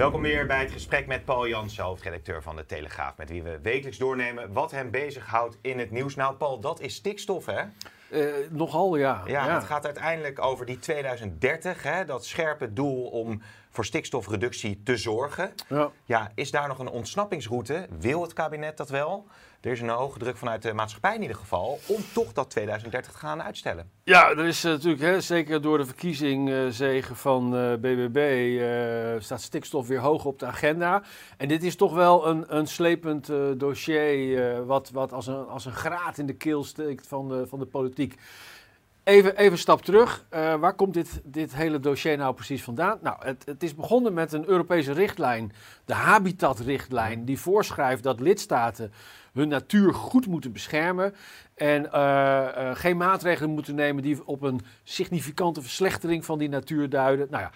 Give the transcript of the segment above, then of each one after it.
Welkom weer bij het gesprek met Paul Jansen, hoofdredacteur van de Telegraaf, met wie we wekelijks doornemen wat hem bezighoudt in het nieuws. Nou, Paul, dat is stikstof, hè? Uh, nogal, ja. ja. het gaat uiteindelijk over die 2030, hè, dat scherpe doel om voor stikstofreductie te zorgen. Ja. ja, is daar nog een ontsnappingsroute? Wil het kabinet dat wel? Er is een hoge druk vanuit de maatschappij in ieder geval om toch dat 2030 te gaan uitstellen. Ja, er is eh, natuurlijk, hè, zeker door de verkiezingzegen van uh, eh, BBB, uh, staat stikstof weer hoog op de agenda. En dit is toch wel een, een slepend dossier, wat, wat als, een, als een graat in de keel steekt van de, van de politiek. Even, even een stap terug. Uh, waar komt dit, dit hele dossier nou precies vandaan? Nou, het, het is begonnen met een Europese richtlijn, de Habitatrichtlijn, die voorschrijft dat lidstaten hun natuur goed moeten beschermen. En uh, uh, geen maatregelen moeten nemen die op een significante verslechtering van die natuur duiden. Nou ja,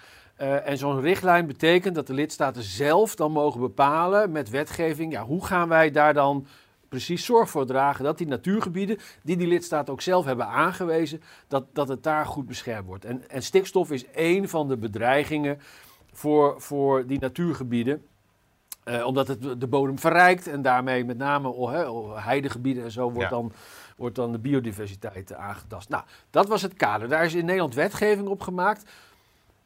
en zo'n richtlijn betekent dat de lidstaten zelf dan mogen bepalen met wetgeving, ja, hoe gaan wij daar dan precies zorg voor dragen dat die natuurgebieden, die die lidstaten ook zelf hebben aangewezen, dat, dat het daar goed beschermd wordt. En, en stikstof is één van de bedreigingen voor, voor die natuurgebieden. Uh, omdat het de bodem verrijkt en daarmee met name oh, oh, heidegebieden en zo wordt, dan, wordt dan de biodiversiteit aangetast. Nou, dat was het kader. Daar is in Nederland wetgeving op gemaakt.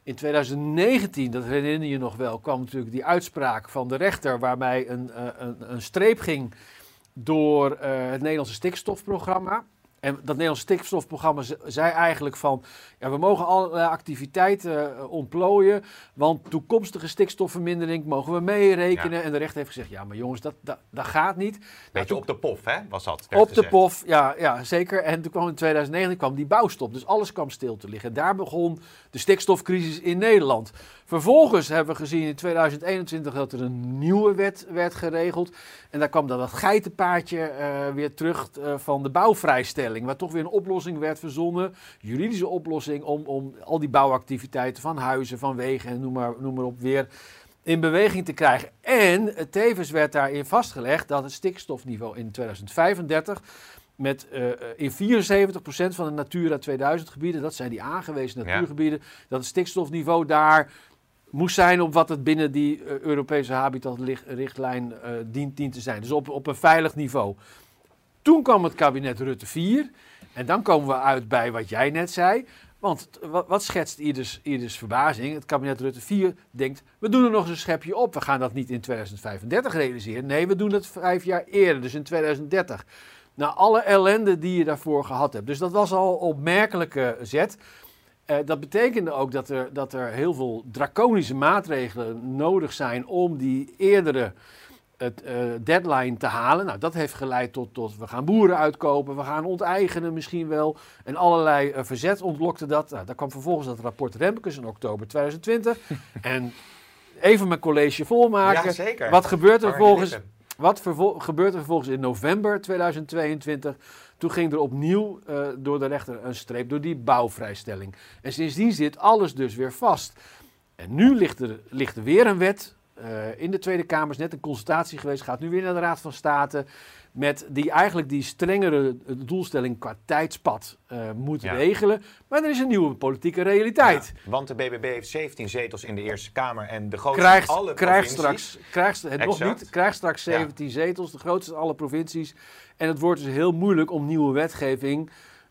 In 2019, dat herinner je nog wel, kwam natuurlijk die uitspraak van de rechter waarbij een, eh, een, een streep ging door uh, het Nederlandse stikstofprogramma. En dat Nederlandse stikstofprogramma zei eigenlijk van, ja, we mogen alle activiteiten uh, ontplooien, want toekomstige stikstofvermindering mogen we meerekenen. En de rechter heeft gezegd, ja, maar jongens, dat, dat, dat gaat niet. Beetje nou, op de pof, hè, was dat? Op de pof, ja, ja, zeker. En toen kwam in 2009 kwam die bouwstop, dus alles kwam stil te liggen. Daar begon de stikstofcrisis in Nederland. Vervolgens hebben we gezien in 2021 dat er een nieuwe wet werd geregeld. En daar kwam dan dat geitenpaardje uh, weer terug uh, van de bouwvrijstelling. Waar toch weer een oplossing werd verzonnen. Juridische oplossing om, om al die bouwactiviteiten van huizen, van wegen en noem maar, noem maar op weer in beweging te krijgen. En tevens werd daarin vastgelegd dat het stikstofniveau in 2035 met uh, in 74% van de Natura 2000 gebieden, dat zijn die aangewezen natuurgebieden, dat het stikstofniveau daar moest zijn op wat het binnen die uh, Europese habitatrichtlijn uh, dient, te zijn. Dus op, op een veilig niveau. Toen kwam het kabinet Rutte 4. En dan komen we uit bij wat jij net zei. Want wat, schetst ieders, ieders verbazing? Het kabinet Rutte 4 denkt, we doen er nog eens een schepje op. We gaan dat niet in 2035 realiseren. Nee, we doen het vijf jaar eerder, dus in 2030. Na alle ellende die je daarvoor gehad hebt. Dus dat was al opmerkelijke zet. Uh, dat betekende ook dat er, dat er heel veel draconische maatregelen nodig zijn om die eerdere het, uh, deadline te halen. Nou, dat heeft geleid tot, tot we gaan boeren uitkopen, we gaan onteigenen misschien wel. En allerlei uh, verzet ontlokte dat. Nou, daar kwam vervolgens dat rapport Remkes in oktober 2020. en even mijn college volmaken. Ja. Wat gebeurt er volgens... Wat gebeurt er vervolgens in november 2022? Toen ging er opnieuw uh, door de rechter een streep door die bouwvrijstelling. En sindsdien zit alles dus weer vast. En nu ligt er, ligt er weer een wet uh, in de Tweede Kamer. Is net een consultatie geweest, gaat nu weer naar de Raad van State. Met die eigenlijk die strengere doelstelling qua tijdspad uh, moet ja. regelen. Maar er is een nieuwe politieke realiteit. Ja, want de BBB heeft 17 zetels in de Eerste Kamer en de grootste krijgt, alle krijgt straks, krijgt, het nog niet, krijgt straks 17 ja. zetels, de grootste alle provincies. En het wordt dus heel moeilijk om nieuwe wetgeving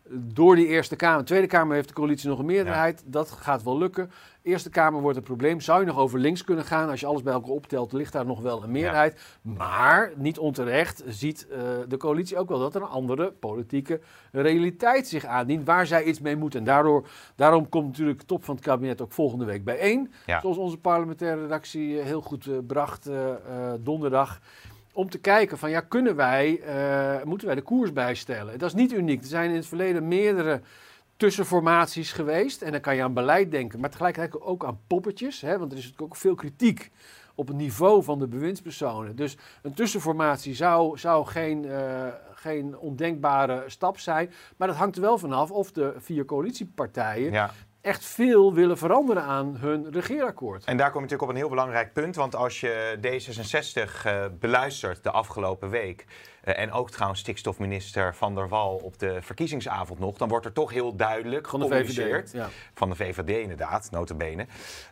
door die Eerste Kamer. De Tweede Kamer heeft de coalitie nog een meerderheid. Ja. Dat gaat wel lukken. Eerste Kamer wordt een probleem. Zou je nog over links kunnen gaan? Als je alles bij elkaar optelt, ligt daar nog wel een meerderheid. Ja. Maar, niet onterecht, ziet uh, de coalitie ook wel dat er een andere politieke realiteit zich aandient. Waar zij iets mee moeten. En daardoor, daarom komt natuurlijk de top van het kabinet ook volgende week bijeen. Ja. Zoals onze parlementaire redactie heel goed uh, bracht uh, donderdag om te kijken van ja, kunnen wij, uh, moeten wij de koers bijstellen? Dat is niet uniek. Er zijn in het verleden meerdere tussenformaties geweest. En dan kan je aan beleid denken, maar tegelijkertijd ook aan poppetjes. Hè, want er is natuurlijk ook veel kritiek op het niveau van de bewindspersonen. Dus een tussenformatie zou, zou geen, uh, geen ondenkbare stap zijn. Maar dat hangt er wel vanaf of de vier coalitiepartijen ja echt veel willen veranderen aan hun regeerakkoord. En daar kom je natuurlijk op een heel belangrijk punt. Want als je D66 uh, beluistert de afgelopen week. Uh, en ook trouwens stikstofminister Van der Wal op de verkiezingsavond nog. Dan wordt er toch heel duidelijk van de VVD, ja. van de VVD inderdaad, notabene.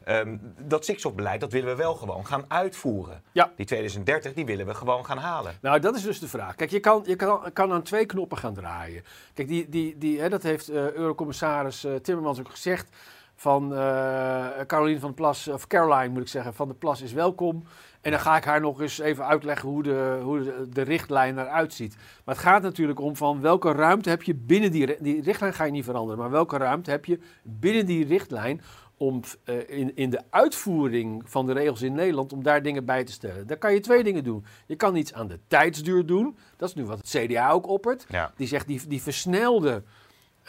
Um, dat stikstofbeleid, dat willen we wel gewoon gaan uitvoeren. Ja. Die 2030, die willen we gewoon gaan halen. Nou, dat is dus de vraag. Kijk, je kan, je kan, kan aan twee knoppen gaan draaien. Kijk, die, die, die, hè, dat heeft uh, Eurocommissaris uh, Timmermans ook gezegd van uh, Caroline van de Plas, of Caroline moet ik zeggen, van de Plas is welkom. En dan ga ik haar nog eens even uitleggen hoe de, hoe de, de richtlijn eruit ziet. Maar het gaat natuurlijk om van welke ruimte heb je binnen die, die richtlijn ga je niet veranderen, maar welke ruimte heb je binnen die richtlijn om uh, in, in de uitvoering van de regels in Nederland om daar dingen bij te stellen. Dan kan je twee dingen doen. Je kan iets aan de tijdsduur doen. Dat is nu wat het CDA ook oppert. Ja. Die zegt die, die versnelde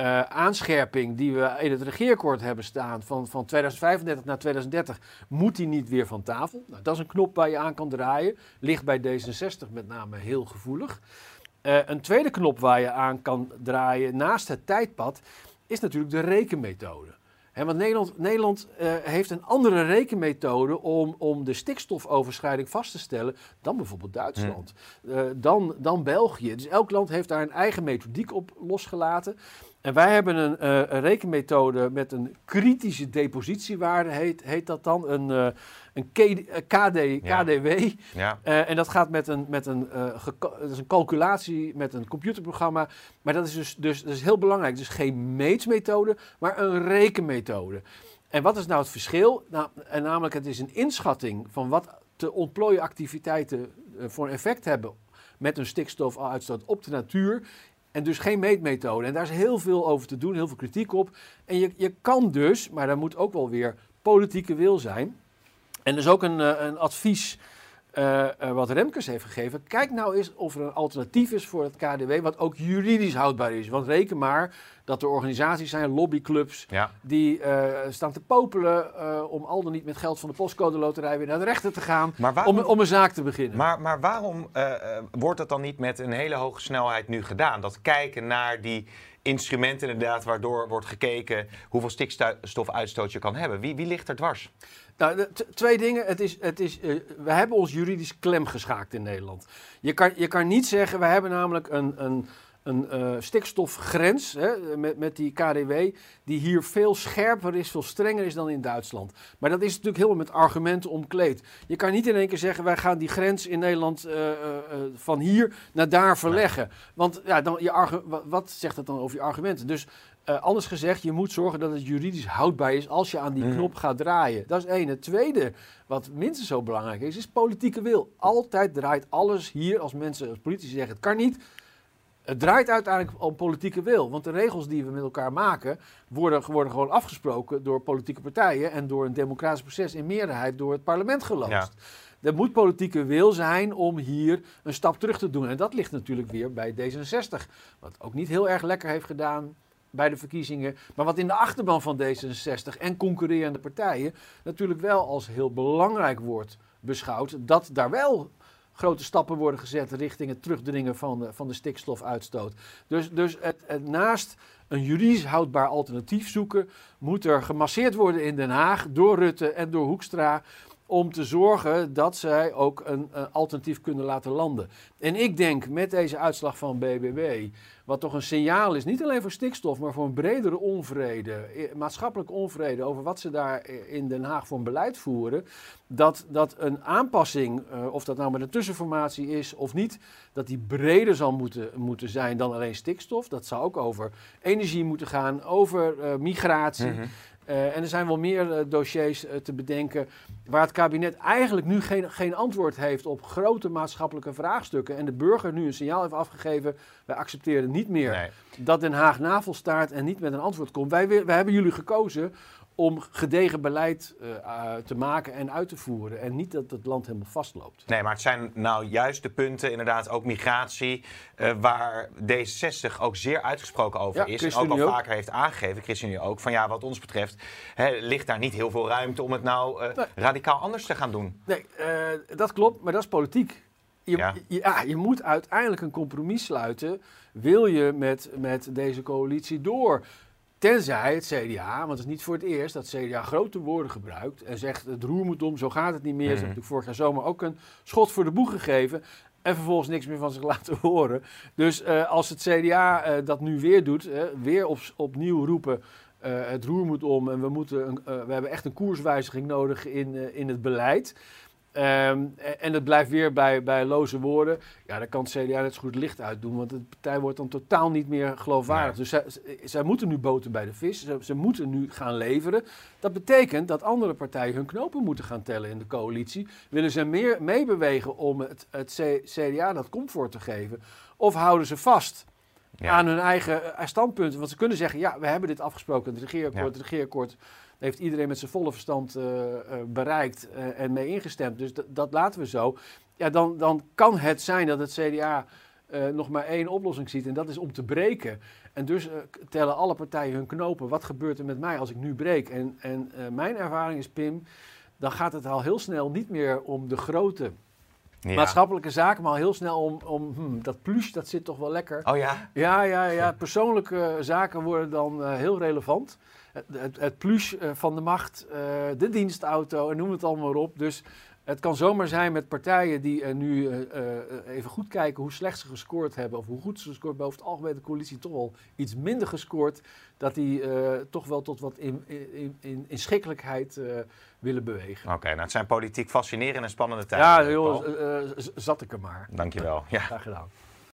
uh, aanscherping die we in het regeerakkoord hebben staan van, van 2035 naar 2030, moet die niet weer van tafel. Nou, dat is een knop waar je aan kan draaien. Ligt bij D66 met name heel gevoelig. Uh, een tweede knop waar je aan kan draaien naast het tijdpad is natuurlijk de rekenmethode. He, want Nederland, Nederland uh, heeft een andere rekenmethode om, om de stikstofoverschrijding vast te stellen dan bijvoorbeeld Duitsland, uh, dan, dan België. Dus elk land heeft daar een eigen methodiek op losgelaten. En wij hebben een, uh, een, rekenmethode met een kritische depositiewaarde, heet, heet dat dan, een, uh, een KD, KDW. Ja. Uh, en dat gaat met een, met een, dat is een calculatie met een computerprogramma. Maar dat is dus, dus dat is heel belangrijk. Dus geen meetsmethode, maar een rekenmethode. En wat is nou het verschil? Nou, en namelijk, het is een inschatting van wat de ontplooien activiteiten voor een effect hebben met een stikstofuitstoot op de natuur en dus geen meetmethode. En daar is heel veel over te doen, heel veel kritiek op. En je, je kan dus, maar daar moet ook wel weer politieke wil zijn. En is ook een, eh, een advies uh, uh, wat Remkes heeft gegeven. Kijk nou eens of er een alternatief is voor het KDW, wat ook juridisch houdbaar is. Want reken maar dat er organisaties zijn, lobbyclubs, die uh, staan te popelen om al dan niet met geld van de postcode loterij weer naar de rechter te gaan waarom, om, om, een zaak te beginnen. Maar, maar waarom wordt dat dan niet met een hele hoge snelheid nu gedaan? Dat kijken naar die instrumenten inderdaad, waardoor wordt gekeken hoeveel stikstofuitstoot je kan hebben. Wie, wie ligt er dwars? Nou, twee dingen. Het is, het is, uh, we hebben ons juridisch klem geschaakt in Nederland. Je kan, je kan niet zeggen, we hebben namelijk een, een, een uh, stikstofgrens hè, met, met die KDW, die hier veel scherper is, veel strenger is dan in Duitsland. Maar dat is natuurlijk helemaal met argumenten omkleed. Je kan niet in één keer zeggen, wij gaan die grens in Nederland uh, van hier naar daar verleggen. Want ja, dan, je wat zegt dat dan over je argumenten? Dus anders gezegd, je moet zorgen dat het juridisch houdbaar is als je aan die knop gaat draaien. Dat is één. Het tweede, wat minstens zo belangrijk is, is politieke wil. Altijd draait alles hier, als mensen, als politici zeggen het kan niet. Het draait uiteindelijk om politieke wil. Want de regels die we met elkaar maken, worden, worden gewoon afgesproken door politieke partijen en door een democratisch proces in meerderheid door het parlement geloosd. Er moet politieke wil zijn om hier een stap terug te doen. En dat ligt natuurlijk weer bij D66. Wat ook niet heel erg lekker heeft gedaan bij de verkiezingen. Maar wat in de achterban van D66 en concurrerende partijen natuurlijk wel als heel belangrijk wordt beschouwd. Dat daar wel grote stappen worden gezet richting het terugdringen van de, van de stikstofuitstoot. Dus, dus het, naast een juridisch houdbaar alternatief zoeken, moet er gemasseerd worden in Den Haag door Rutte en door Hoekstra om te zorgen dat zij ook een, een, alternatief kunnen laten landen. En ik denk met deze uitslag van BBB, wat toch een signaal is, niet alleen voor stikstof, maar voor een bredere onvrede, eh, maatschappelijke onvrede over wat ze daar in Den Haag voor een beleid voeren, dat, dat een aanpassing, of dat nou met een tussenformatie is of niet, dat die breder zal moeten, moeten zijn dan alleen stikstof. Dat zou ook over energie moeten gaan, over migratie. Mm uh, en er zijn wel meer uh, dossiers uh, te bedenken waar het kabinet eigenlijk nu geen, geen antwoord heeft op grote maatschappelijke vraagstukken. En de burger nu een signaal heeft afgegeven, wij accepteren niet meer nee. dat Den Haag navelstaart en niet met een antwoord komt. Wij, wij hebben jullie gekozen om gedegen beleid uh, te maken en uit te voeren. En niet dat het land helemaal vastloopt. Nee, maar het zijn nou juist de punten, inderdaad, ook migratie, uh, waar D66 ook zeer uitgesproken over is. En ook al vaker heeft aangegeven, ChristenUnie ook, van ja, wat ons betreft, hè, ligt daar niet heel veel ruimte om het nou uh, radicaal anders te gaan doen. Nee, dat klopt, maar dat is politiek. Je, ja. ja. je moet uiteindelijk een compromis sluiten. Wil je met, met deze coalitie door? Tenzij het CDA, want het is niet voor het eerst dat het CDA grote woorden gebruikt en zegt het roer moet om, zo gaat het niet meer. Ze hebben natuurlijk vorig jaar zomer ook een schot voor de boeg gegeven en vervolgens niks meer van zich laten horen. Dus uh, als het CDA uh, dat nu weer doet, uh, weer op, opnieuw roepen het roer moet om en we, moeten een, we hebben echt een koerswijziging nodig in, in het beleid. Um, en het blijft weer bij, bij loze woorden. Ja, dan kan het CDA net zo goed licht uitdoen, want de partij wordt dan totaal niet meer geloofwaardig. Dus zij, zij, moeten nu boten bij de vis, ze, ze, moeten nu gaan leveren. Dat betekent dat andere partijen hun knopen moeten gaan tellen in de coalitie. Willen ze meer meebewegen om het, het CDA dat comfort te geven? Of houden ze vast? aan hun eigen eh, standpunten. Want ze kunnen zeggen, ja, we hebben dit afgesproken, het regeerakkoord, ja. het regeerakkoord heeft iedereen met zijn volle verstand uh, bereikt uh, en mee ingestemd. Dus dat laten we zo. Ja, dan, dan kan het zijn dat het CDA nog maar één oplossing ziet en dat is om te breken. En dus tellen alle partijen hun knopen. Wat gebeurt er met mij als ik nu breek? En, en mijn ervaring is, Pim, dan gaat het al heel snel niet meer om de grote maatschappelijke zaken, maar al heel snel om, om hmm, dat plus, dat zit toch wel lekker. Oh ja? Ja, ja, ja. Persoonlijke zaken worden dan heel relevant het, het plus eh, van de macht, eh, de dienstauto en noem het allemaal maar op. Dus het kan zomaar zijn met partijen die uh, nu even goed kijken hoe slecht ze gescoord hebben. Of hoe goed ze gescoord hebben. Over het algemeen de coalitie toch wel iets minder gescoord. Dat die toch wel tot wat in, in, in, inschikkelijkheid willen bewegen. Oké, nou het zijn politiek fascinerende en spannende tijden. Ja, joh, zat ik er maar. Dankjewel. Ja. Graag gedaan.